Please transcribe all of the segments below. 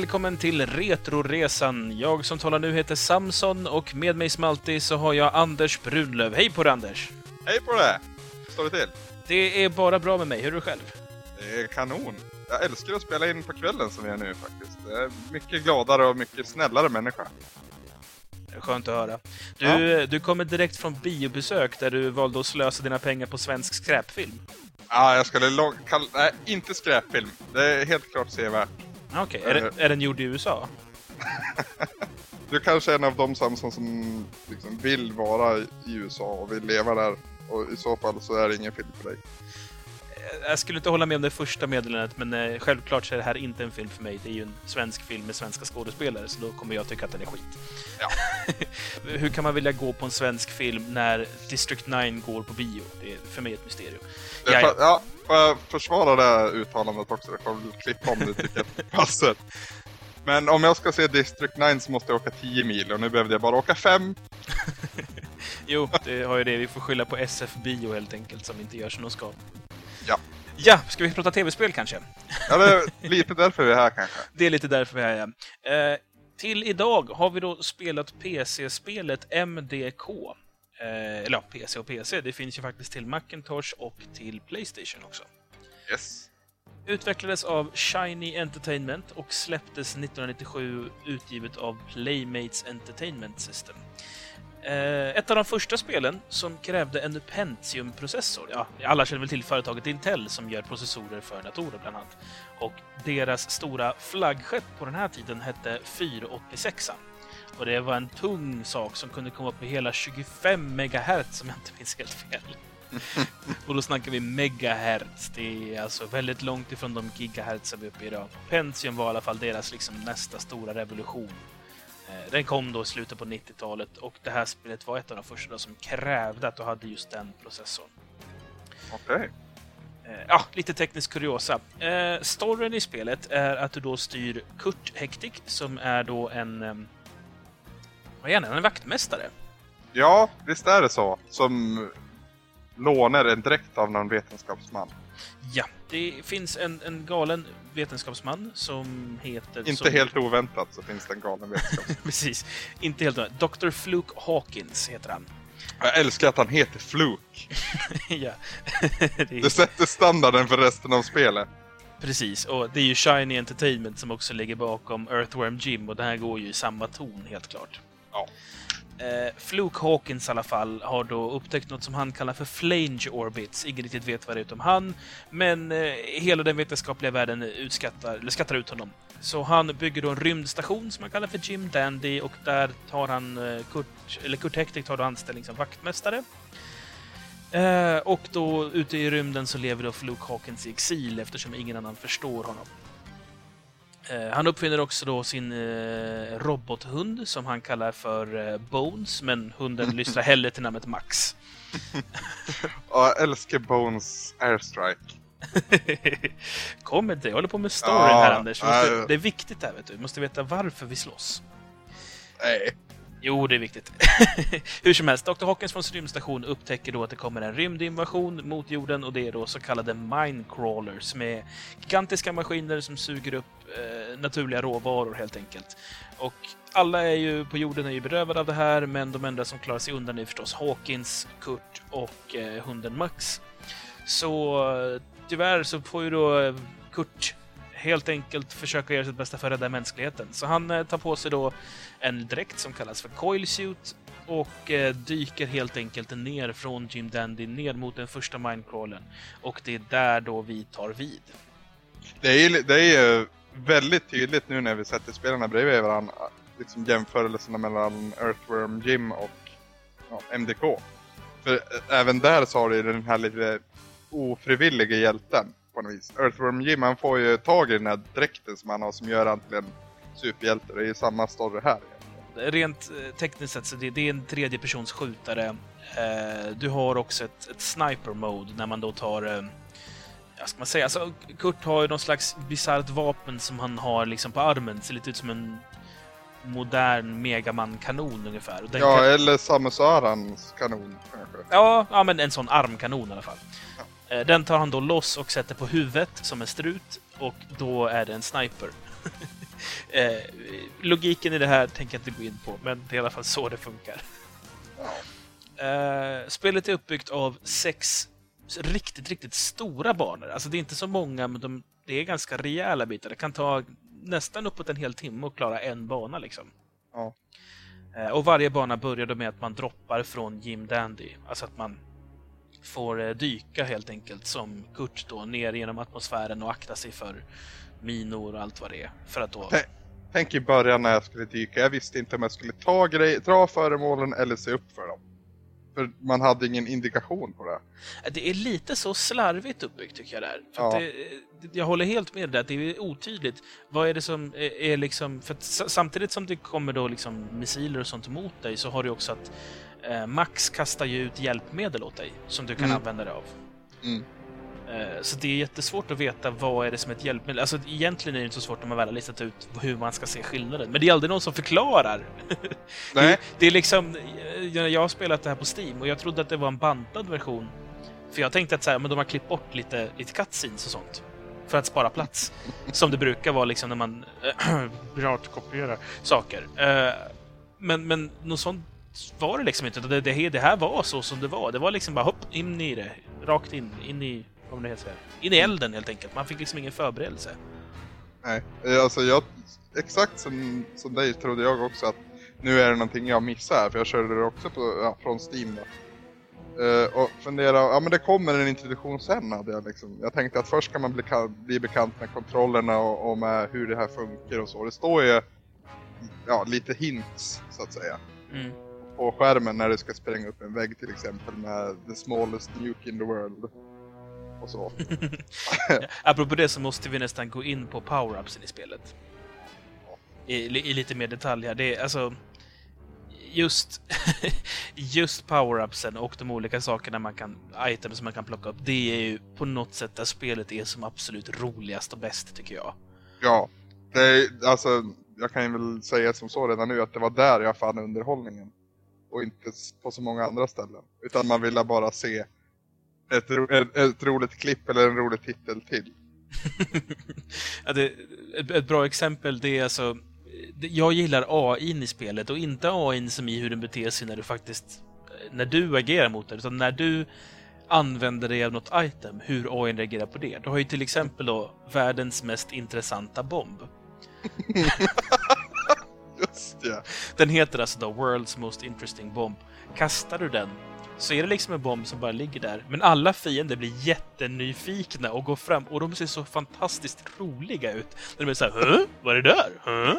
Välkommen till Retroresan. Jag som talar nu heter Samson och med mig som alltid så har jag Anders Brunlöv. Hej på dig Anders! Hej på det! Hur står det till? Det är bara bra med mig. Hur är du själv? Det är kanon. Jag älskar att spela in på kvällen som vi är nu faktiskt. Jag är mycket gladare och mycket snällare människa. Skönt att höra. Du, ja. du kommer direkt från biobesök där du valde att slösa dina pengar på svensk skräpfilm. Ja, jag skulle lång... Kall... Nej, inte skräpfilm. Det är helt klart sevärt. Okej, okay. är, det, är den gjord i USA? du kanske är en av de Samson som liksom vill vara i USA och vill leva där. Och i så fall så är det ingen film för dig. Jag skulle inte hålla med om det första meddelandet, men eh, självklart så är det här inte en film för mig. Det är ju en svensk film med svenska skådespelare, så då kommer jag tycka att den är skit. Ja. Hur kan man vilja gå på en svensk film när District 9 går på bio? Det är för mig ett mysterium. Ja, ja. Får jag försvara det uttalandet också? Jag får väl klippa om du tycker det passar. Men om jag ska se District 9 så måste jag åka 10 mil och nu behövde jag bara åka 5. jo, det har ju det. Vi får skylla på SF Bio helt enkelt som inte gör som de ska. Ja. Ja, ska vi prata tv-spel kanske? Ja, det är lite därför vi är här kanske. Det är lite därför vi är här, ja. Eh, till idag har vi då spelat PC-spelet MDK. Eh, eller ja, PC och PC. Det finns ju faktiskt till Macintosh och till Playstation också. Yes. Utvecklades av Shiny Entertainment och släpptes 1997 utgivet av Playmates Entertainment System. Eh, ett av de första spelen som krävde en Pentium-processor. Ja, alla känner väl till företaget Intel som gör processorer för datorer bland annat. Och deras stora flaggskepp på den här tiden hette 486. Och det var en tung sak som kunde komma upp i hela 25 MHz om jag inte minns helt fel. och då snackar vi megahertz. Det är alltså väldigt långt ifrån de gigahertz som vi är uppe i idag. Pentium var i alla fall deras liksom nästa stora revolution. Eh, den kom då i slutet på 90-talet och det här spelet var ett av de första som krävde att du hade just den processorn. Okej. Okay. Eh, ja, lite teknisk kuriosa. Eh, storyn i spelet är att du då styr Kurt Hektik som är då en vad är han? En vaktmästare? Ja, visst är det så. Som lånar en dräkt av någon vetenskapsman. Ja, det finns en, en galen vetenskapsman som heter... Inte som... helt oväntat så finns det en galen vetenskapsman. Precis. Inte helt oväntat. Dr. Fluke Hawkins heter han. Jag älskar att han heter Fluke. ja. det, är... det sätter standarden för resten av spelet. Precis, och det är ju Shiny Entertainment som också ligger bakom Earthworm Jim och det här går ju i samma ton helt klart. Ja. Eh, Fluke Hawkins i alla fall har då upptäckt något som han kallar för flange orbits. Ingen riktigt vet vad det är utom han, men eh, hela den vetenskapliga världen utskattar, eller skattar ut honom. Så han bygger då en rymdstation som han kallar för Jim Dandy och där tar han eh, Kurt, eller Kurt Hektik tar då anställning som vaktmästare. Eh, och då ute i rymden så lever då Fluke Hawkins i exil eftersom ingen annan förstår honom. Eh, han uppfinner också då sin eh, robothund som han kallar för eh, Bones, men hunden lyssnar hellre till namnet Max. ja, jag älskar Bones Airstrike. Kom inte, jag håller på med storyn ja, här Anders. Måste, det är viktigt här vet du, du måste veta varför vi slåss. Nej. Jo, det är viktigt. Hur som helst, Dr. Hawkins från sin rymdstation upptäcker då att det kommer en rymdinvasion mot jorden och det är då så kallade minecrawlers med gigantiska maskiner som suger upp eh, naturliga råvaror helt enkelt. Och alla är ju på jorden är ju berövade av det här, men de enda som klarar sig undan är förstås Hawkins, Kurt och eh, hunden Max. Så eh, tyvärr så får ju då eh, Kurt helt enkelt försöka göra sitt bästa för att rädda mänskligheten. Så han eh, tar på sig då en dräkt som kallas för Coil Suit och eh, dyker helt enkelt ner från Jim Dandy ner mot den första minecrawlen. Och det är där då vi tar vid. Det är ju det är väldigt tydligt nu när vi sätter spelarna bredvid varandra. Liksom jämförelserna mellan Earthworm Jim och ja, MDK. För eh, även där så har du den här lite ofrivilliga hjälten på något vis. Earthworm Jim han får ju tag i den här dräkten som han har som gör han till en superhjälte. Det är ju samma story här. Rent eh, tekniskt sett så det, det är en tredjepersons skjutare. Eh, du har också ett, ett sniper mode när man då tar eh, Ja, ska man säga? Alltså, Kurt har ju någon slags bisarrt vapen som han har liksom på armen. Det ser lite ut som en modern Megaman-kanon ungefär. ja, kan... eller Samus Arans kanon kanske. Ja, ja, men en sån armkanon i alla fall. Ja. Den tar han då loss och sätter på huvudet som en strut och då är det en sniper. eh, logiken i det här tänker jag inte gå in på, men det är i alla fall så det funkar. Eh, spelet är uppbyggt av sex riktigt, riktigt stora banor. Alltså det är inte så många, men de, det är ganska rejäla bitar. Det kan ta nästan uppåt en hel timme att klara en bana liksom. Ja. Eh, och varje bana börjar då med att man droppar från Jim Dandy. Alltså att man får eh, dyka helt enkelt som Kurt då ner genom atmosfären och akta sig för minor och allt vad det är. För att då... Tänk i början när jag skulle dyka, jag visste inte om jag skulle ta grej, dra föremålen eller se upp för dem. För man hade ingen indikation på det. Eh, Det är lite så slarvigt uppbyggt tycker jag där. För Ja. det, det- jag håller helt med dig att det är otydligt. Vad är det som är, är liksom... För samtidigt som det kommer då liksom missiler och sånt emot dig så har du också att eh, Max kastar ju ut hjälpmedel åt dig som du kan Mm. använda dig av. Mm. Eh, Så det är jättesvårt att veta vad är det som är ett hjälpmedel. Alltså egentligen är det inte så svårt när man väl har listat ut hur man ska se skillnaden. Men det är aldrig någon som förklarar. Nej, Det, är liksom... Jag, jag har spelat det här på Steam och jag trodde att det var en bantad version. För jag tänkte att så här, men de har klippt bort lite, lite cutscenes och sånt. För att spara plats. Som det brukar vara liksom när man piratkopierar saker. Eh, Men, men något sånt var det liksom inte. Det, det, det här var så som det var. Det var liksom bara hopp, in i det. Rakt in, in i... Vad det heter. In i elden helt enkelt. Man fick liksom ingen förberedelse. nej. Alltså jag, exakt som, som dig trodde jag också att nu är det någonting jag missar här, för jag körde det också på, ja, från Steam då. Eh, och fundera, ja men det kommer en introduktion sen hade jag liksom. Jag tänkte att först ska man bli, bli bekant med kontrollerna och, och med hur det här funkar och så. Det står ju, ja lite hints så att säga. Mm. På skärmen när du ska spränga upp en vägg till exempel med the smallest nuke in the world. Och så. Apropå det så måste vi nästan gå in på power-upsen i spelet. I, I lite mer detalj här. Det är alltså... Just, just power-upsen och de olika sakerna man kan, items man kan plocka upp, det är ju på något sätt där spelet är som absolut roligast och bäst, tycker jag. Ja, det är, alltså jag kan ju väl säga som så redan nu att det var där jag fann underhållningen. Och inte på så många andra ställen. Utan man ville bara se ett, ro- ett, ett roligt klipp eller en rolig titel till. ja, det, ett, ett bra exempel, det är alltså... det- Jag gillar AI i spelet och inte AI som i hur den beter sig när du faktiskt... När du agerar mot det, utan när du använder dig av något item, hur AI reagerar på det. Du har ju till exempel då världens mest intressanta bomb. Ja. Den heter alltså då World's Most Interesting Bomb. Kastar du den så är det liksom en bomb som bara ligger där. Men alla fiender blir jättenyfikna och går fram och de ser så fantastiskt roliga ut. De är såhär Hö? Vad är det där? Hö?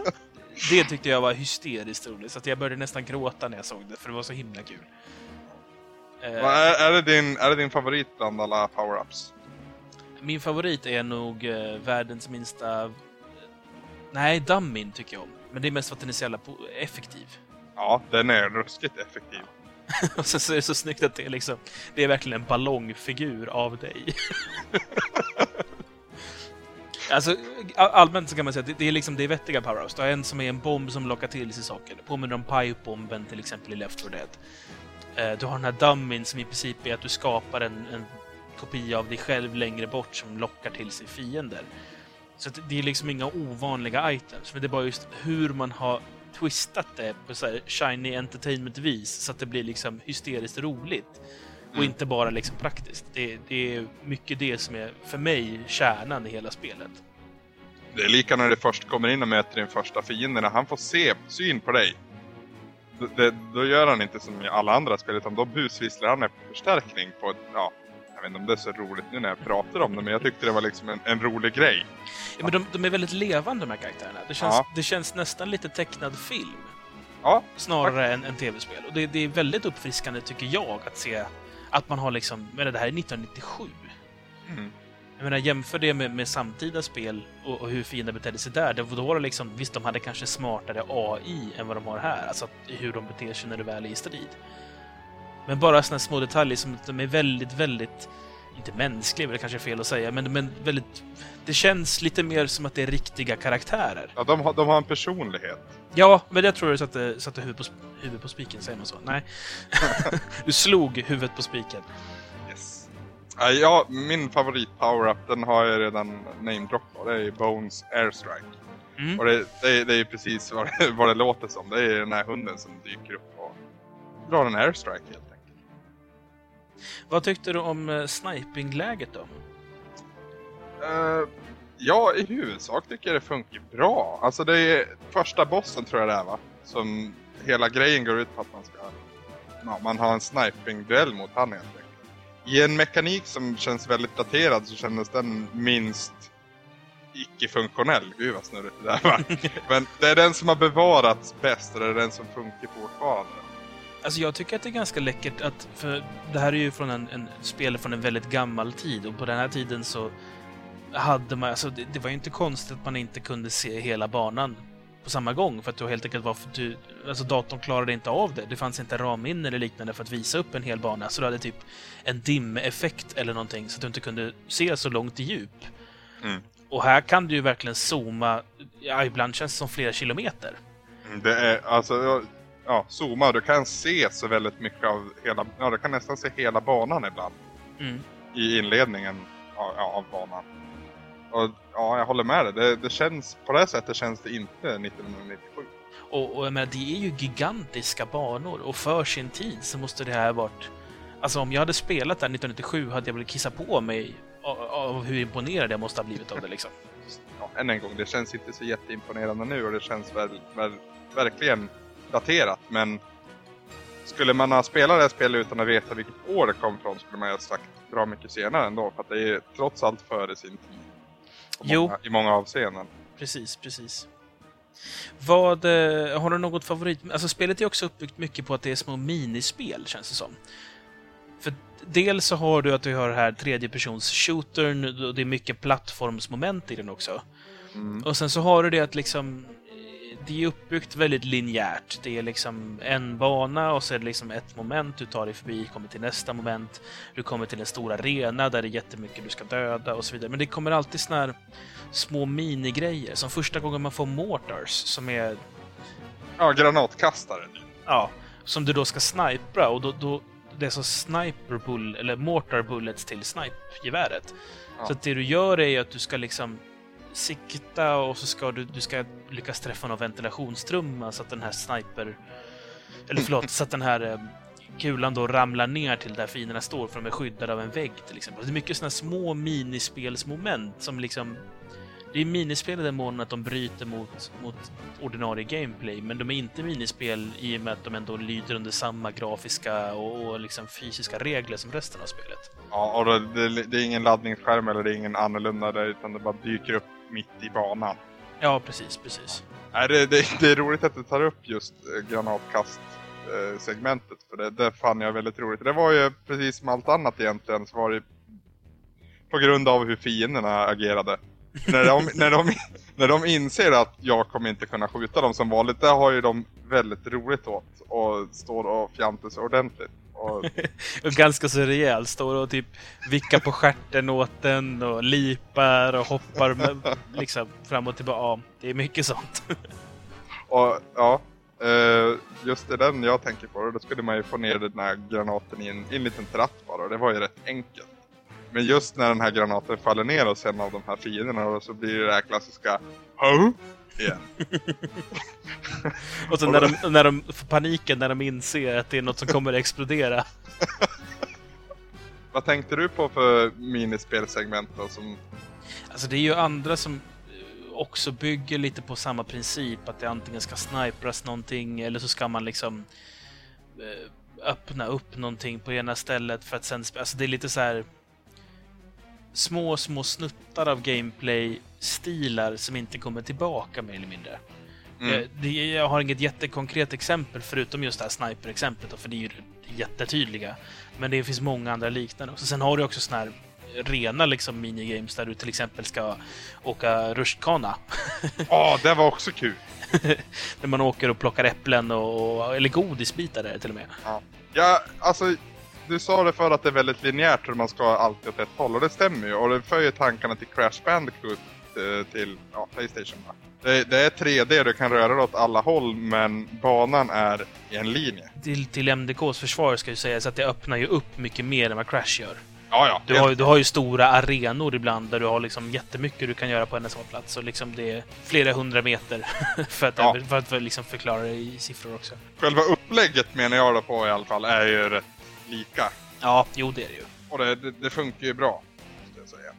Det tyckte jag var hysteriskt roligt, så att jag började nästan gråta när jag såg det, för det var så himla kul. Eh, Är, är, det din, är det din favorit bland alla power-ups? min favorit är nog eh, världens minsta... Nej, Dummin tycker jag om. Men det är mest för att den är så jävla effektiv. Ja, den är ruskigt effektiv. Och sen så är det så snyggt att det är liksom, det är verkligen en ballongfigur av dig. alltså, all- allmänt så kan man säga att det- det är liksom, det är vettiga power-ups. Du har en som är en bomb som lockar till sig saker. Påminner om pipe-bomben till exempel i Left 4 Dead. Eh, Du har den här dummin som i princip är att du skapar en, en kopia av dig själv längre bort som lockar till sig fiender. Så det är liksom inga ovanliga items, men det är bara just hur man har twistat det på så här shiny entertainment-vis så att det blir liksom hysteriskt roligt. Och Mm. inte bara liksom praktiskt. Det, det är mycket det som är, för mig, kärnan i hela spelet. Det är lika när du först kommer in och möter din första fiende, när han får se syn på dig. Det, det, då gör han inte som i alla andra spel, utan då busvisslar han efter förstärkning på ett, ja, jag vet inte om det är så roligt nu när jag pratar om det, men jag tyckte det var liksom en, en rolig grej. Ja, men de, de är väldigt levande, de här karaktärerna. Det känns, Ja. det känns nästan lite tecknad film. Ja, snarare än, än tv-spel. Och det, det är väldigt uppfriskande, tycker jag, att se att man har liksom... Men det här är 1997. mm. Jag menar, jämför det med, med samtida spel och, och hur fiender betedde sig där. Det, då var det liksom, visst, de hade kanske smartare AI än vad de har här. Alltså hur de beter sig när du väl är i strid. Men bara såna små detaljer som de är väldigt, väldigt... Inte mänskliga, det kanske är fel att säga, men, men väldigt... Det känns lite mer som att det är riktiga karaktärer. ja de, har, de har en personlighet. Ja, men jag tror du satte, satte huvudet, på, huvudet på spiken, säger man så? Nej. du slog huvudet på spiken. Yes. Ja, min favorit power-up, den har jag redan namedroppat. Det är Bones Airstrike. Mm. Och det, det, det är precis vad det, vad det låter som. Det är den här hunden som dyker upp och drar en airstrike helt. Vad tyckte du om uh, snipingläget då? Uh, ja, i huvudsak tycker jag det funkar bra. Alltså det är första bossen tror jag det är va? Som hela grejen går ut på att man ska... Ja, man har en sniping-duell mot han helt enkelt. I en mekanik som känns väldigt daterad så kändes den minst icke-funktionell. Gud vad snurrigt det där var. Men det är den som har bevarats bäst och det är den som funkar fortfarande. Alltså jag tycker att det är ganska läckert att, för det här är ju från en, en spel från en väldigt gammal tid och på den här tiden så hade man, alltså det, det var ju inte konstigt att man inte kunde se hela banan på samma gång för att det helt enkelt var för du, alltså datorn klarade inte av det. Det fanns inte ramminne eller liknande för att visa upp en hel bana så du hade typ en dim-effekt eller någonting så att du inte kunde se så långt i djup. Mm. Och här kan du ju verkligen zooma, ja, ibland känns det som flera kilometer. Mm, det är alltså, ja, zooma, du kan se så väldigt mycket av hela, ja du kan nästan se hela banan ibland. Mm. I inledningen av, av banan. Och ja, jag håller med dig. Det, det känns, på det sättet känns det inte 1997. Och, och jag menar, det är ju gigantiska banor och för sin tid så måste det här varit... Alltså om jag hade spelat där 1997 hade jag väl kissat på mig av, av hur imponerad jag måste ha blivit av det liksom. Ja, än en gång, det känns inte så jätteimponerande nu och det känns väl, väl verkligen daterat, men skulle man ha spelat det här spelet utan att veta vilket år det kom från skulle man ju ha sagt bra mycket senare ändå, för att det är trots allt före sin tid. Jo. Många, I många avseenden. Precis, precis. Vad, eh, har du något favorit? Alltså spelet är också uppbyggt mycket på att det är små minispel, känns det som. För dels så har du att du har här tredjepersons shootern, och det är mycket plattformsmoment i den också. Mm. Och sen så har du det att liksom det är uppbyggt väldigt linjärt. Det är liksom en bana och så är det liksom ett moment du tar dig förbi, kommer till nästa moment. Du kommer till en stor arena där det är jättemycket du ska döda och så vidare. Men det kommer alltid såna här små minigrejer. Som första gången man får mortars som är... Ja, granatkastare. Ja, som du då ska snipra och då, då det är så sniper bull, eller mortar bullets till snipe-geväret. Ja. Så det du gör är att du ska liksom sikta och så ska du, du ska lyckas träffa någon ventilationstrumma så alltså att den här sniper... Eller förlåt, så att den här eh, kulan då ramlar ner till där fienderna står för de är skyddade av en vägg till exempel. Alltså det är mycket sådana små minispelsmoment som liksom... Det är minispel i den mån att de bryter mot, mot ordinarie gameplay, men de är inte minispel i och med att de ändå lyder under samma grafiska och, och liksom fysiska regler som resten av spelet. Ja, och det, det, det är ingen laddningsskärm eller det är ingen annorlunda där, utan det bara dyker upp mitt i banan. Ja, precis, precis. Nej, det, det, det är roligt att du tar upp just eh, granatkast-segmentet. För det, det fann jag väldigt roligt. Det var ju precis som allt annat egentligen så var det på grund av hur fienderna agerade. när, de, när, de, när de inser att jag kommer inte kunna skjuta dem som vanligt, det har ju de väldigt roligt åt. Och står och fjantar sig ordentligt. Och... ganska så rejäl. Står och typ vickar på skärten åt den och lipar och hoppar med, liksom fram och tillbaka. Ja, det är mycket sånt. och ja, eh, just det den jag tänker på. Då skulle man ju få ner den här granaten i en, i en liten tratt bara. Och det var ju rätt enkelt. Men just när den här granaten faller ner hos en av de här fienderna så blir det det här klassiska? Igen. och så när de, när de får paniken när de inser att det är något som kommer att explodera. Vad tänkte du på för minispelsegment då? Som... Alltså det är ju andra som eh, också bygger lite på samma princip. Att det antingen ska snipras någonting eller så ska man liksom eh, öppna upp någonting på ena stället för att sen... Alltså det är lite så här små, små snuttar av gameplay-stilar som inte kommer tillbaka mer eller mindre. Mm. Jag, eh, jag har inget jättekonkret exempel förutom just det här sniper-exemplet, för det är ju jättetydliga. Men det finns många andra liknande också. Sen har du också såna här rena liksom minigames där du till exempel ska åka rutschkana. Ja, oh, det var också kul! När man åker och plockar äpplen och, eller godisbitar där till och med. Ja, ja alltså du sa det för att det är väldigt linjärt och man ska alltid åt ett håll. Och det stämmer ju. Och det för ju tankarna till Crash Bandicoot eh, till ja, Playstation. Det, det, är 3D, du kan röra dig åt alla håll men banan är i en linje. Till, till MDKs försvar ska ju sägas att det öppnar ju upp mycket mer än vad Crash gör. Ja, ja. Du har, du har ju stora arenor ibland där du har liksom jättemycket du kan göra på en samma plats. Och liksom det är flera hundra meter för att, Ja. för att liksom förklara det i siffror också. Själva upplägget menar jag då på i alla fall är ju rätt lika. Ja, jo det är det ju. Och det, det, det funkar ju bra, måste jag säga.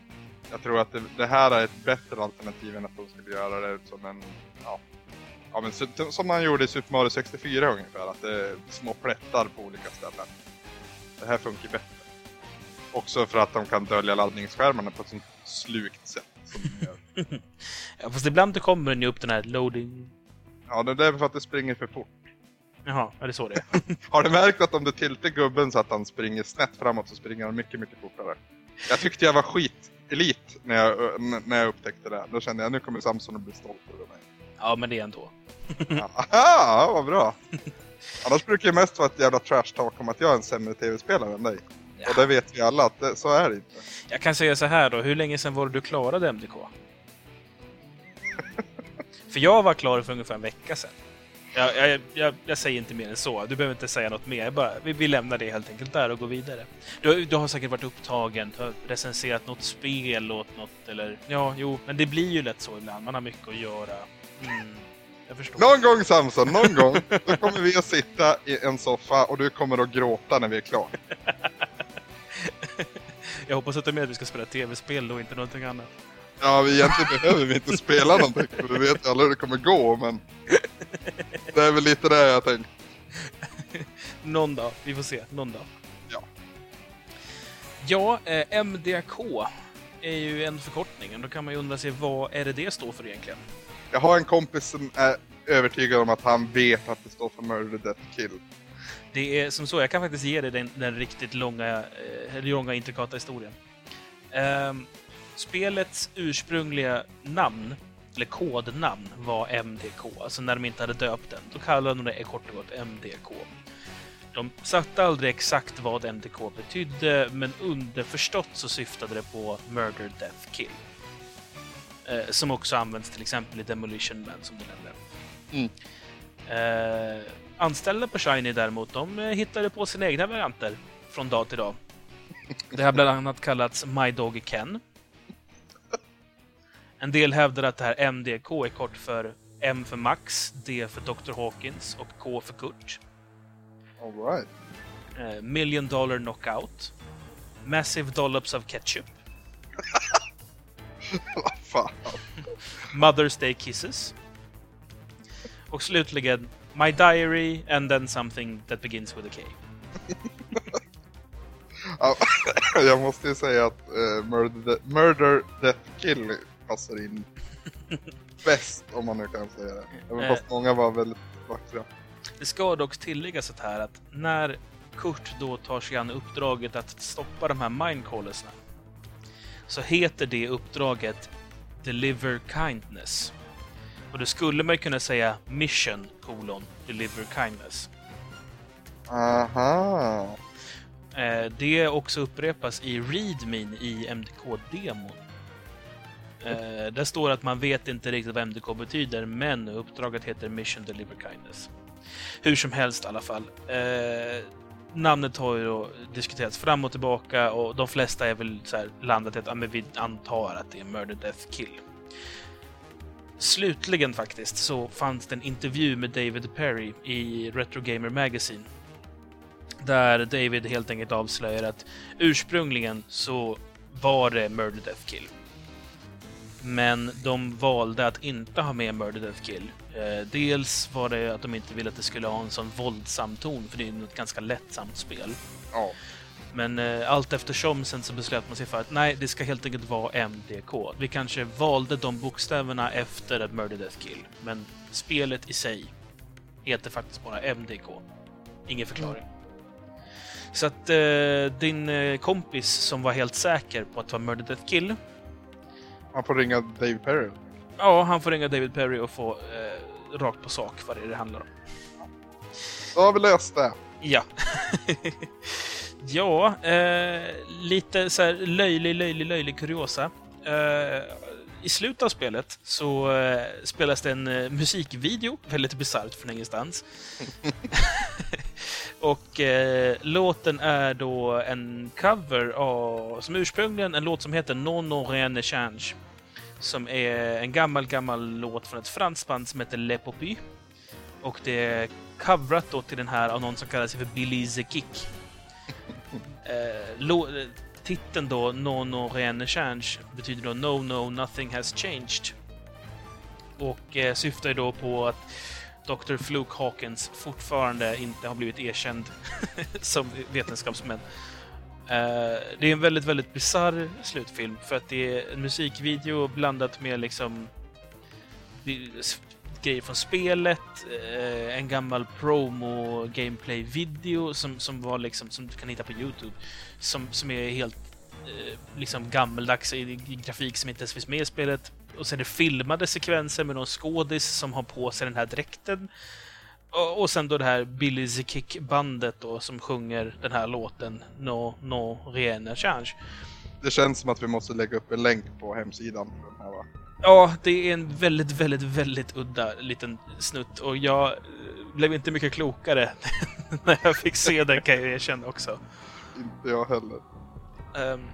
Jag tror att det, det här är ett bättre alternativ än att de skulle göra det som en... Ja, ja men som man gjorde i Super Mario 64 ungefär, att det är små plättar på olika ställen. Det här funkar bättre. Också för att de kan dölja laddningsskärmarna på ett sånt slukt sätt som de gör. Ja, fast ibland kommer den ju upp den här loading... Ja, det är för att det springer för fort. Jaha, är det så det är? Har du märkt att om du tiltar gubben så att han springer snett framåt så springer han mycket, mycket fortare? Jag tyckte jag var skit elit när jag, när jag upptäckte det. Då kände jag nu kommer Samson att bli stolt över mig. Ja, men det är ändå. Ja, Aha, vad bra! Annars brukar jag mest vara ett jävla trash talk om att jag är en sämre tv-spelare än dig. Ja. Och det vet vi alla att det, så är det inte. Jag kan säga så här då, hur länge sedan var det du klarade MDK? för jag var klar för ungefär en vecka sedan. Jag, jag, jag, jag säger inte mer än så. Du behöver inte säga något mer. Bara, vi, vi lämnar det helt enkelt där och går vidare. Du, du har säkert varit upptagen, recenserat något spel åt något eller... Ja, jo, men det blir ju lätt så ibland. Man har mycket att göra. Mm. Någon gång Samson, någon gång, då kommer vi att sitta i en soffa och du kommer att gråta när vi är klara. Jag hoppas att du är med att vi ska spela tv-spel och inte någonting annat. Ja, vi egentligen behöver vi inte spela någonting, för vi vet ju aldrig hur det kommer gå, men... Det är väl lite det jag tänkt. Någon dag. Vi får se. Någon dag. Ja. Ja, eh, MDK är ju en förkortning. Då kan man ju undra sig vad är det det står för egentligen? Jag har en kompis som är övertygad om att han vet att det står för Murder, Death, Kill. Det är som så, jag kan faktiskt ge dig den, den riktigt långa, eh, långa intrikata historien. Ehm, spelets ursprungliga namn, eller kodnamn, var MDK. Alltså när de inte hade döpt den. Då kallade de det kort och gott MDK. De satte aldrig exakt vad MDK betydde, men underförstått så syftade det på Murder, Death, Kill. Eh, som också används till exempel i Demolition Man, som du nämnde. Mm. Eh, anställda på Shiny däremot, de eh, hittade på sina egna varianter från dag till dag. Det har bland annat kallats My Dog Ken. En del hävdar att det här MDK är kort för M för Max, D för Dr. Hawkins och K för Kurt. Alright. Eh, million Dollar Knockout. Massive Dollops of Ketchup. Vad fan. Mother's Day Kisses. Och slutligen My Diary and then something that begins with a K. Ja, jag måste ju säga att eh, Murder, Murder, Death, Kill passar in bäst, om man nu kan säga det. Även Eh. fast många var väldigt vackra. Det ska dock tilläggas att här att när Kurt då tar sig an uppdraget att stoppa de här mindcallersna så heter det uppdraget Deliver Kindness. Och då skulle man kunna säga Mission kolon Deliver Kindness. Aha. Eh, det också upprepas i ReadMe i MDK-demon. Eh, där står att man vet inte riktigt vad MDK betyder, men uppdraget heter Mission Deliver Kindness. Hur som helst i alla fall. Eh, namnet har ju då diskuterats fram och tillbaka och de flesta är väl så här landat i att ah, men vi antar att det är Murder, Death, Kill. Slutligen faktiskt så fanns det en intervju med David Perry i Retro Gamer Magazine där David helt enkelt avslöjar att ursprungligen så var det Murder Death Kill. Men de valde att inte ha med Murder Death Kill. Eh, dels var det att de inte ville att det skulle ha en sån våldsam ton, för det är ju ett ganska lättsamt spel. Ja. Men eh, allt eftersom sen så beslöt man sig för att nej, det ska helt enkelt vara MDK. Vi kanske valde de bokstäverna efter ett Murder Death Kill, men spelet i sig heter faktiskt bara MDK. Ingen förklaring. Så att eh, din eh, kompis som var helt säker på att det var Murder Death Kill, Man får ringa Dave Perry. ja, han får ringa David Perry och få eh, rakt på sak vad det är det handlar om. Då har vi löst det. Ja. ja, eh, lite så här löjlig, löjlig, löjlig kuriosa. Eh, I slutet av spelet så eh, spelas det en eh, musikvideo, väldigt bisarrt från ingenstans. Och eh, låten är då en cover av, som ursprungligen en låt som heter Non rien change. Som är en gammal, gammal låt från ett franskt band som heter Le Popy. Och det är coverat då till den här av någon som kallar sig för Billy the Kick. Eh, titeln då, No No Rien change, betyder då No No Nothing has changed. Och eh, syftar ju då på att Dr. Fluke Hawkins fortfarande inte har blivit erkänd som vetenskapsmän. Eh, det är en väldigt, väldigt bizarr slutfilm för att det är en musikvideo blandat med liksom grejer från spelet, eh, en gammal promo gameplay-video som, som var liksom, som du kan hitta på Youtube, som, som är helt eh, liksom gammeldags i, i grafik som inte ens finns med i spelet och sen är det filmade sekvenser med någon skådis som har på sig den här dräkten. Och, sen då det här Billy the Kick-bandet då som sjunger den här låten No, no, rien change. Det känns som att vi måste lägga upp en länk på hemsidan. Här, va? Ja, det är en väldigt, väldigt, väldigt udda liten snutt och jag eh, blev inte mycket klokare när jag fick se den kan jag erkänna också. Inte jag heller. Um,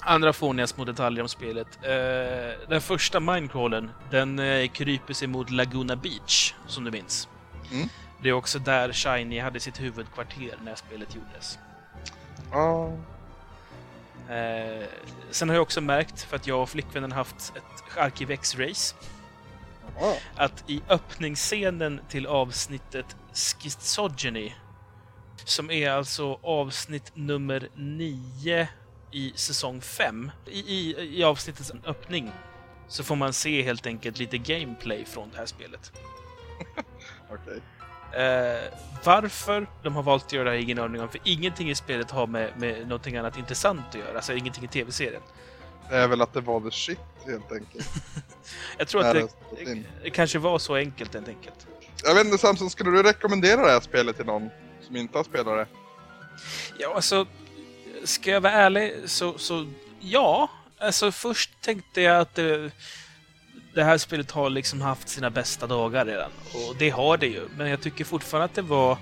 andra fåniga små detaljer om spelet. Uh, den första minecrawlen, den uh, kryper sig mot Laguna Beach, som du minns. Mm. Det är också där Shiny hade sitt huvudkvarter när spelet gjordes. Oh. Uh, sen har jag också märkt, för att jag och flickvännen haft ett Arkivex-race, oh. att i öppningsscenen till avsnittet Schizogyny, som är alltså avsnitt nummer 9 i säsong 5, i, i, i avsnittets öppning, så får man se helt enkelt lite gameplay från det här spelet. Okay. Eh, varför de har valt att göra det jag ingen aning om, för ingenting i spelet har med, med någonting annat intressant att göra, alltså ingenting i tv-serien. Det är väl att det var the shit, helt enkelt. jag tror att det, det kanske var så enkelt, helt enkelt. Jag vet inte, Samson, skulle du rekommendera det här spelet till någon som inte har spelat det? Ja, alltså, ska jag vara ärlig så, så ja. Alltså först tänkte jag att det, det, här spelet har liksom haft sina bästa dagar redan. Och det har det ju. Men jag tycker fortfarande att det var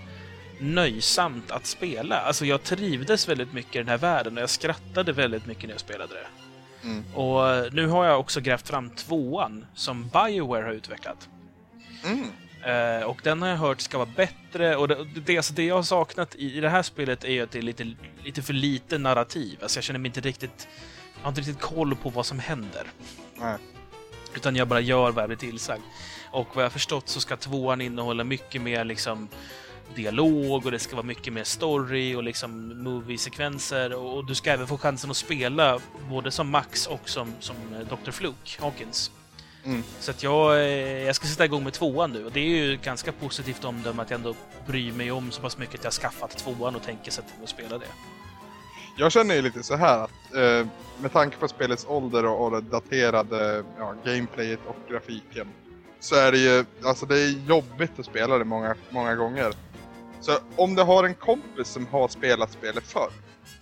nöjsamt att spela. Alltså jag trivdes väldigt mycket i den här världen och jag skrattade väldigt mycket när jag spelade det. Mm. Och nu har jag också grävt fram tvåan som Bioware har utvecklat. Mm. Uh, och den har jag hört ska vara bättre. Och det, det, alltså det jag har saknat i, i det här spelet är ju att det är lite, lite för lite narrativ. Alltså jag känner mig inte riktigt... Jag har inte riktigt koll på vad som händer. Nej. Utan jag bara gör vad jag blir tillsagd. Och vad jag förstått så ska tvåan innehålla mycket mer liksom dialog och det ska vara mycket mer story och liksom movie-sekvenser och du ska även få chansen att spela både som Max och som, som Dr. Fluke Hawkins. Mm. Så att jag, eh, jag ska sätta igång med tvåan nu och det är ju ganska positivt omdöme att jag ändå bryr mig om så pass mycket att jag skaffat tvåan och tänker sätta mig och spela det. Jag känner ju lite så här att eh, med tanke på spelets ålder och, och det daterade ja, gameplayet och grafiken så är det ju, alltså det är jobbigt att spela det många, många gånger. Så om du har en kompis som har spelat spelet förr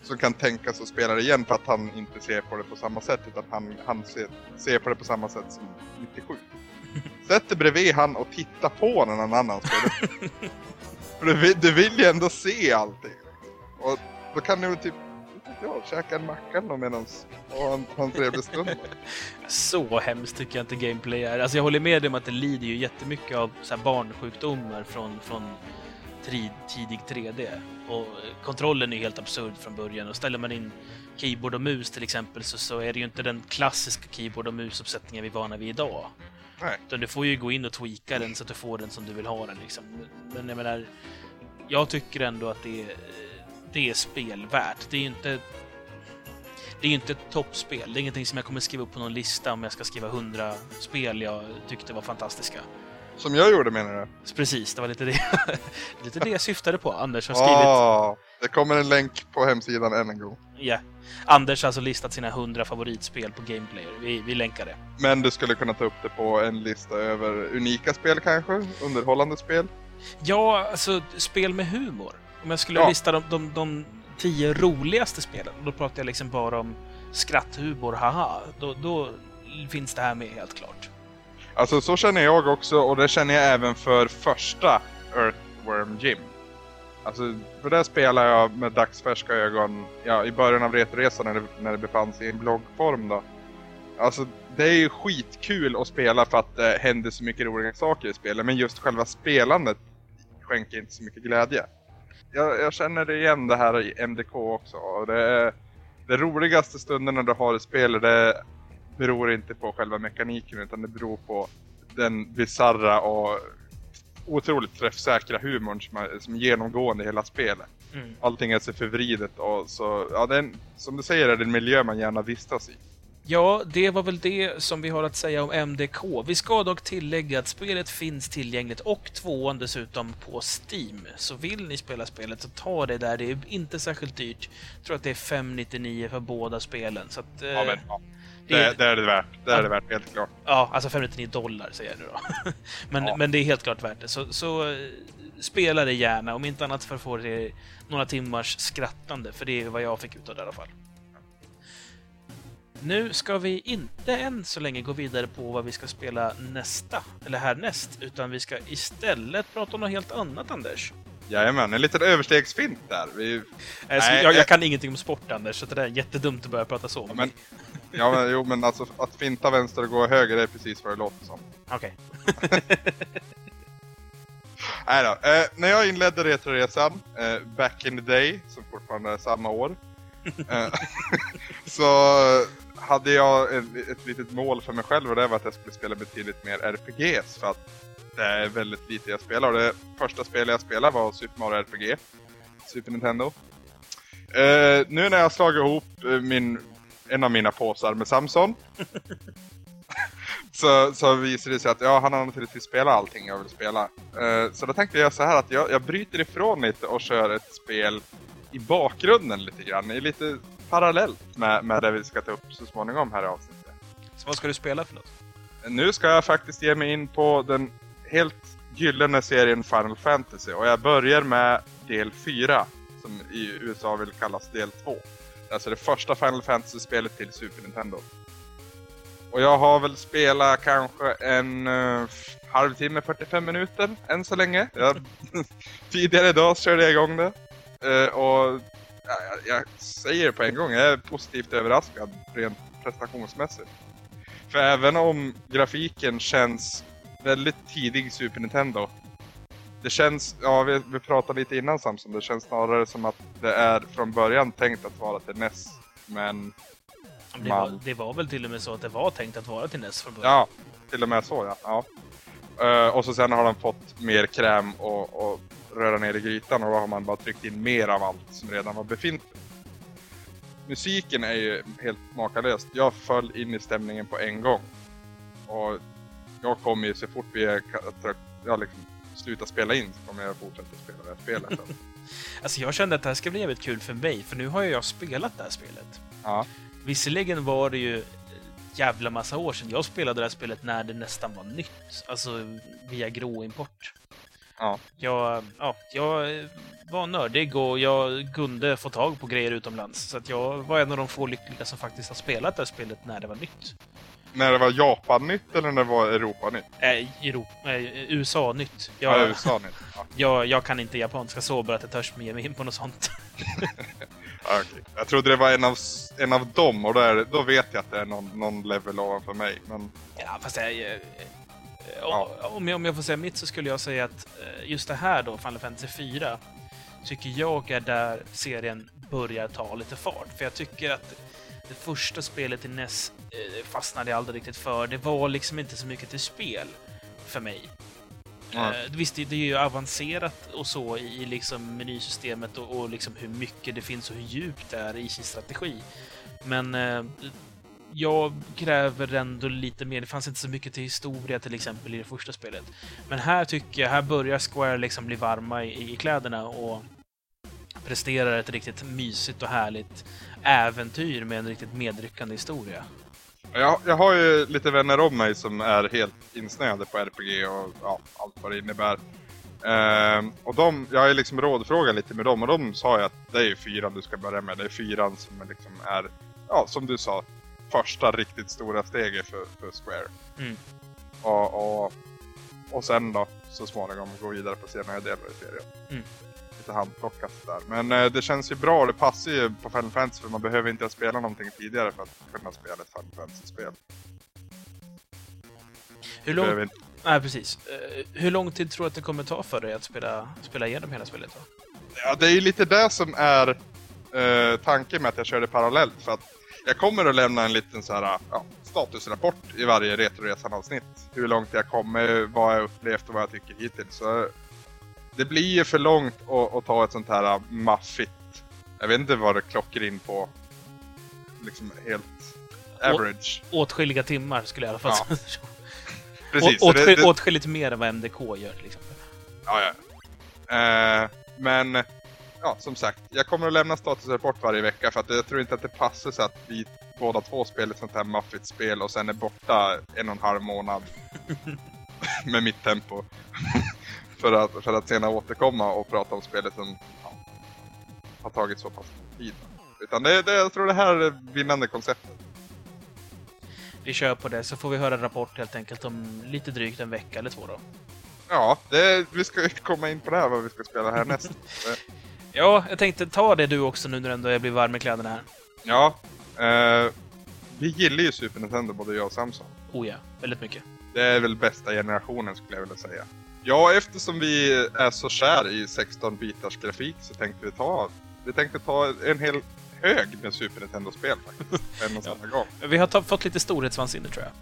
som kan tänka sig att spela det igen för att han inte ser på det på samma sätt utan han, han ser, ser på det på samma sätt som 97. Sätt dig bredvid han och titta på när någon annan spelar. för du vill, du vill ju ändå se allting. Och då kan du typ ja, käka en macka eller medan en, ha en trevlig stund. så hemskt tycker jag inte gameplay är. Alltså jag håller med dig om att det lider ju jättemycket av så barnsjukdomar från, från tidig 3D. Och kontrollen är helt absurd från början och ställer man in keyboard och mus till exempel så, så är det ju inte den klassiska keyboard och musuppsättningen vi är vana vid idag. Nej. Utan du får ju gå in och tweaka den så att du får den som du vill ha den liksom. Men jag menar, jag tycker ändå att det är, det är spelvärt. Det är ju inte det är inte ett toppspel. Det är ingenting som jag kommer skriva upp på någon lista om jag ska skriva 100 spel jag tyckte var fantastiska. Som jag gjorde menar du? Precis, det var lite det, lite det jag syftade på. Anders har skrivit... Ah, det kommer en länk på hemsidan än en gång. Ja. Yeah. Anders har alltså listat sina 100 favoritspel på Gameplayer. Vi, vi länkar det. Men du skulle kunna ta upp det på en lista över unika spel kanske? Underhållande spel? Ja, alltså spel med humor. Om jag skulle ja. lista de, de, de tio roligaste spelen, då pratar jag liksom bara om skratthumor, haha. Då, då finns det här med helt klart. Alltså så känner jag också och det känner jag även för första Earthworm Jim. Alltså, för det spelar jag med dagsfärska ögon ja, i början av Retoresan när det, när det befann sig i bloggform då. Alltså, det är ju skitkul att spela för att det händer så mycket roliga saker i spelet. Men just själva spelandet skänker inte så mycket glädje. Jag, jag känner igen det här i MDK också. Och det, är, det roligaste stunderna du har i spelet det beror inte på själva mekaniken utan det beror på den bizarra och otroligt träffsäkra humorn som är, som är genomgående i hela spelet. Mm. Allting är så förvridet och så, ja det är en, som du säger är det en miljö man gärna vistas i. Ja, det var väl det som vi har att säga om MDK. Vi ska dock tillägga att spelet finns tillgängligt och tvåan dessutom på Steam. Så vill ni spela spelet så ta det där. Det är inte särskilt dyrt. Jag tror att det är 599 för båda spelen. Så att, eh, Ja, men, ja. det- Det, det är det värt. Det är det värt, helt klart. Ja, alltså 599 dollar säger jag nu då. men, Ja. men det är helt klart värt det. Så, så eh, spela det gärna, om inte annat för att få det några timmars skrattande, för det är vad jag fick ut av det i alla fall. Nu ska vi inte än så länge gå vidare på vad vi ska spela nästa, eller härnäst, utan vi ska istället prata om något helt annat, Anders. Jajamän, en liten överstegsfint där. Vi, Alltså, Nej, jag, jag kan ingenting om sport, Anders, så det där är jättedumt att börja prata så. Ja, men- ja, men, jo men alltså att finta vänster och gå höger är precis vad det låter som. Okej. Nej då. Eh, när jag inledde Retroresan, eh, back in the day, som fortfarande är samma år, eh, så hade jag ett, ett litet mål för mig själv och det var att jag skulle spela betydligt mer RPGs för att det är väldigt lite jag spelar och det första spelet jag spelade var Super Mario RPG, Super Nintendo. Uh, nu när jag har slagit ihop eh, min, en av mina påsar med Samson så, så visar det sig att ja, han har naturligtvis spelat allting jag vill spela. Uh, så då tänkte jag så här att jag, jag bryter ifrån lite och kör ett spel i bakgrunden lite grann. I lite parallellt med, med det vi ska ta upp så småningom här i avsnittet. Så vad ska du spela för något? Nu ska jag faktiskt ge mig in på den helt gyllene serien Final Fantasy och jag börjar med del 4 som i USA vill kallas del 2. Det är Alltså det första Final Fantasy-spelet till Super Nintendo. Och jag har väl spelat kanske en uh, halvtimme, 45 minuter än så länge. Jag, tidigare idag körde jag igång det. Eh, och jag, jag säger det på en gång, jag är positivt överraskad rent prestationsmässigt. För även om grafiken känns väldigt tidig Super Nintendo. Det känns, ja vi, vi pratade lite innan Samson, det känns snarare som att det är från början tänkt att vara till NES. Men Det var, Man. det var väl till och med så att det var tänkt att vara till NES från början? ja, till och med så ja. ja. Eh, och så sen har den fått mer kräm och, och röra ner i grytan och då har man bara tryckt in mer av allt som redan var befintligt. Musiken är ju helt makalöst. Jag föll in i stämningen på en gång. Och jag kommer ju så fort vi är, jag liksom slutar spela in så kommer jag fortsätta spela det här spelet. Alltså jag kände att det här ska bli jävligt kul för mig, för nu har ju jag spelat det här spelet. Ja. Visserligen var det ju jävla massa år sedan jag spelade det här spelet när det nästan var nytt. Alltså via gråimport. Ja. Jag, ja, jag var nördig och jag kunde få tag på grejer utomlands. Så att jag var en av de få lyckliga som faktiskt har spelat det här spelet när det var nytt. När det var Japan-nytt eller när det var Europa-nytt? Äh, Europa, äh, USA-nytt. Ja, Jag, USA-nytt. Ja. jag, jag kan inte japanska så bra att jag törs ge mig in på något sånt. Ja, okej. Jag trodde det var en av, en av dem och då, är, det- då vet jag att det är någon, någon level ovanför mig. Men Ja, fast jag, eh, om, jag, om jag får säga mitt så skulle jag säga att eh, just det här då, Final Fantasy 4, tycker jag är där serien börjar ta lite fart. För jag tycker att det första spelet i NES eh, fastnade jag aldrig riktigt för. Det var liksom inte så mycket till spel för mig. Eh, visst, det det är ju avancerat och så i liksom menysystemet och, och liksom hur mycket det finns och hur djupt det är i sin strategi. Men eh, jag kräver ändå lite mer. Det fanns inte så mycket till historia till exempel i det första spelet. Men här tycker jag, här börjar Square liksom bli varma i, i kläderna och presterar ett riktigt mysigt och härligt äventyr med en riktigt medryckande historia. jag, jag har ju lite vänner om mig som är helt insnöade på RPG och ja, allt vad det innebär. Ehm, och de, jag har ju liksom rådfrågat lite med dem och de sa ju att det är ju fyran du ska börja med. Det är fyran som liksom är, ja som du sa, första riktigt stora steget för, för Square. Mm. Och, och, och sen då så småningom gå vidare på senare delar i serien. Mm. lite handplockat där. Men eh, det känns ju bra, det passar ju på Final Fantasy för man behöver inte spela någonting tidigare för att kunna spela ett Final Fantasy-spel. Hur lång... Behöver Nej, precis. Eh, hur lång tid tror du att det kommer ta för dig att spela, spela igenom hela spelet? Då? Ja, det är ju lite det som är eh, tanken med att jag kör det parallellt. För att jag kommer att lämna en liten så här, ja, statusrapport i varje Retroresan-avsnitt. Hur långt jag kommer, vad jag upplevt och vad jag tycker hittills. Så det blir ju för långt att, att ta ett sånt här uh, maffigt... Jag vet inte vad det klockar in på. Liksom helt average. Åtskilliga timmar skulle jag i alla fall Ja. Precis. Å- så det- åtskil- det- Åtskilligt mer än vad MDK gör exempel. Ja, ja. Eh, men, ja, som sagt. Jag kommer att lämna statusrapport varje vecka för att jag tror inte att det passar så att vi båda två spelar ett sånt här maffigt spel och sen är borta en och en halv månad med mitt tempo. för, att, för att senare återkomma och prata om spelet som ja, har tagit så pass tid. Utan det, det, jag tror det här är vinnande konceptet. Vi kör på det, så får vi höra rapport helt enkelt om lite drygt en vecka eller två då. Ja, det, vi ska komma in på det här vad vi ska spela härnäst. Ja, jag tänkte ta det du också nu när ändå jag blir varm i kläderna här. Ja, eh, vi gillar ju Super Nintendo både jag och Samson. Oh ja, väldigt mycket. Det är väl bästa generationen skulle jag vilja säga. Ja, eftersom vi är så kär i 16-bitars grafik så tänkte vi ta, vi tänkte ta en hel hög med Super Nintendo-spel faktiskt. En och samma gång. Vi har ta- fått lite storhetsvansinne tror jag.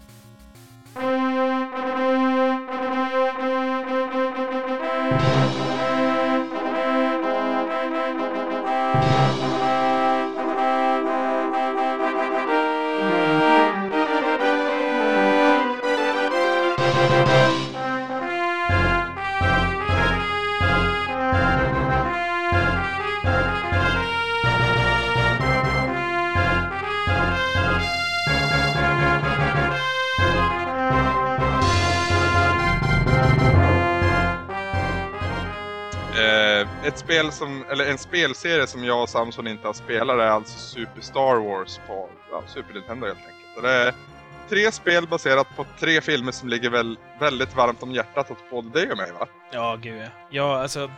Spel som, eller en spelserie som jag och Samson inte har spelat är alltså Super Star Wars på ja, Super Nintendo helt enkelt. Och det är tre spel baserat på tre filmer som ligger väl väldigt varmt om hjärtat åt både dig och mig va? Ja, gud ja. ja. Alltså,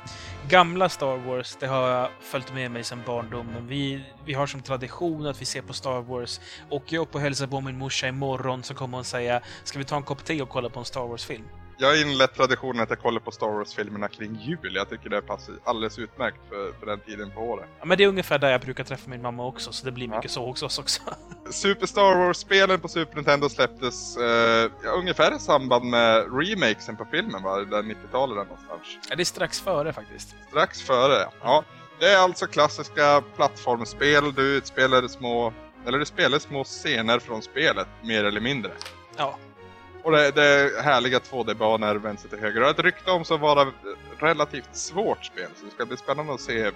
gamla Star Wars, det har jag följt med mig sedan barndomen. Vi, vi har som tradition att vi ser på Star Wars. Åker jag upp och hälsar på min morsa imorgon så kommer hon säga Ska vi ta en kopp te och kolla på en Star Wars-film? Jag har inlett traditionen att jag kollar på Star Wars-filmerna kring jul. Jag tycker det passar alldeles utmärkt för, för den tiden på året. Ja, men det är ungefär där jag brukar träffa min mamma också, så det blir Ja. mycket så hos oss också. Super Star Wars-spelen på Super Nintendo släpptes eh, ja, ungefär i samband med remakesen på filmen, va? Där 90-talet där någonstans. ja, det är strax före faktiskt. Strax före, ja. Det är alltså klassiska plattformsspel. Du utspelar små, eller du spelar små scener från spelet, mer eller mindre. Ja, Och det, det är härliga 2D-banor vänster till höger. Och ett rykte om så vara relativt svårt spel. Så det ska bli spännande att se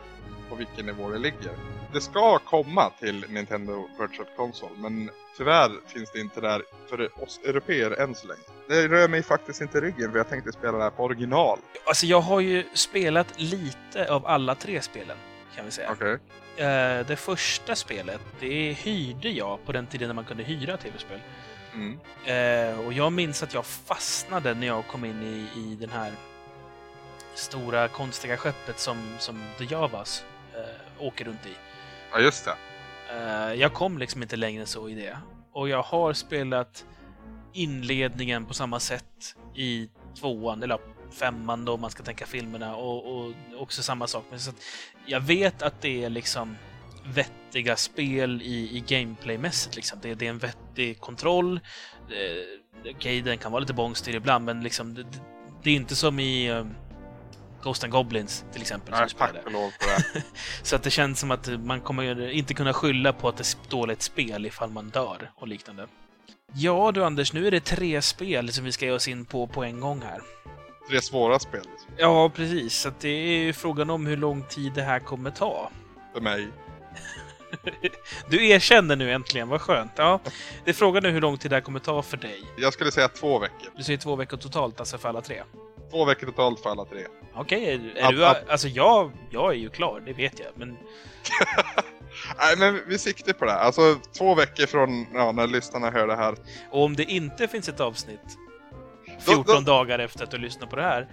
på vilken nivå det ligger. Det ska komma till Nintendo Virtual Console. Men tyvärr finns det inte där för oss europeer än så länge. Det rör mig faktiskt inte i ryggen för jag tänkte spela det här på original. alltså jag har ju spelat lite av alla tre spelen, kan vi säga. Okej. Eh, det första spelet, det hyrde jag på den tiden när man kunde hyra tv-spel. Mm. Eh, och jag minns att jag fastnade när jag kom in i, i den här stora konstiga skeppet som, som The Javas eh, åker runt i. Ja, just det. Eh, jag kom liksom inte längre än så i det. Och jag har spelat inledningen på samma sätt i tvåan, eller femman då om man ska tänka filmerna, och, och också samma sak. Men så jag vet att det är liksom vettiga spel i, i gameplaymässigt. Liksom. Det, det är en vettig kontroll. Eh, Okej, den kan vara lite bångstyrig ibland, men liksom, det, det- är inte som i um, Ghost and Goblins till exempel. som Nej, spelade. tack och lov det. Så att det känns som att man kommer inte kunna skylla på att det är dåligt spel ifall man dör och liknande. Ja du Anders, nu är det tre spel som vi ska ge oss in på på en gång här. Tre svåra spel liksom, Ja, precis. Så det är ju frågan om hur lång tid det här kommer ta. för mig. Du erkänner nu äntligen, vad skönt. Ja, det är frågan nu hur lång tid det här kommer ta för dig. Jag skulle säga två veckor. Du säger två veckor totalt, alltså för alla tre. Två veckor totalt för alla tre. Okej, är, är App, du... app. Alltså jag, jag är ju klar, det vet jag. Men Nej, men vi siktar på det. här. Alltså två veckor från ja, när lyssnarna hör det här. Och om det inte finns ett avsnitt Då- 14 då- dagar efter att du lyssnar på det här,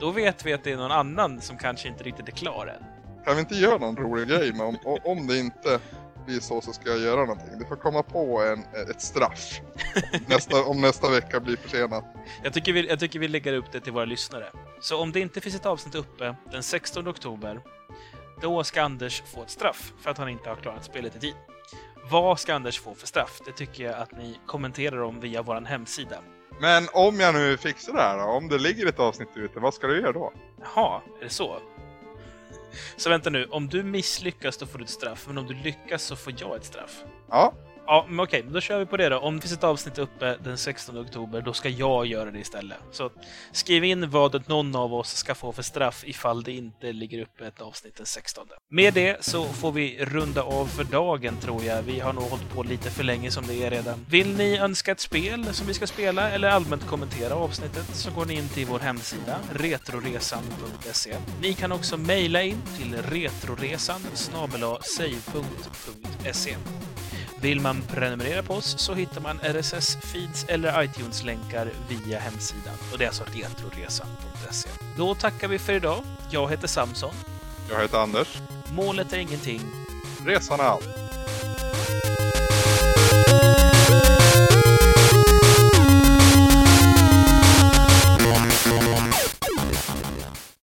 då vet vi att det är någon annan som kanske inte riktigt är klar än. Kan vi inte göra någon rolig grej med om, om det inte blir så så ska jag göra någonting. Du får komma på en, ett straff. Nästa, om nästa vecka blir försenat. Jag tycker, vi, jag tycker vi lägger upp det till våra lyssnare. Så om det inte finns ett avsnitt uppe den 16 oktober, då ska Anders få ett straff för att han inte har klarat spelet i tid. Vad ska Anders få för straff? Det tycker jag att ni kommenterar om via vår hemsida. Men om jag nu fixar det här då, om det ligger ett avsnitt ute, vad ska du göra då? Jaha, är det så? Så vänta nu, om du misslyckas då får du ett straff, men om du lyckas så får jag ett straff. Ja, Ja, men okej, då kör vi på det då. Om det finns ett avsnitt uppe den 16 oktober, då ska jag göra det istället. Så skriv in vad någon av oss ska få för straff ifall det inte ligger uppe ett avsnitt den 16. Med det så får vi runda av för dagen, tror jag. Vi har nog hållit på lite för länge som det är redan. Vill ni önska ett spel som vi ska spela eller allmänt kommentera avsnittet så går ni in till vår hemsida, retroresan.se. Ni kan också mejla in till retroresan snabel vill man prenumerera på oss så hittar man RSS-feeds eller iTunes-länkar via hemsidan. Och det är alltså retroresan.se. Då tackar vi för idag. Jag heter Samson. jag heter Anders. Målet är ingenting. Resan är allt.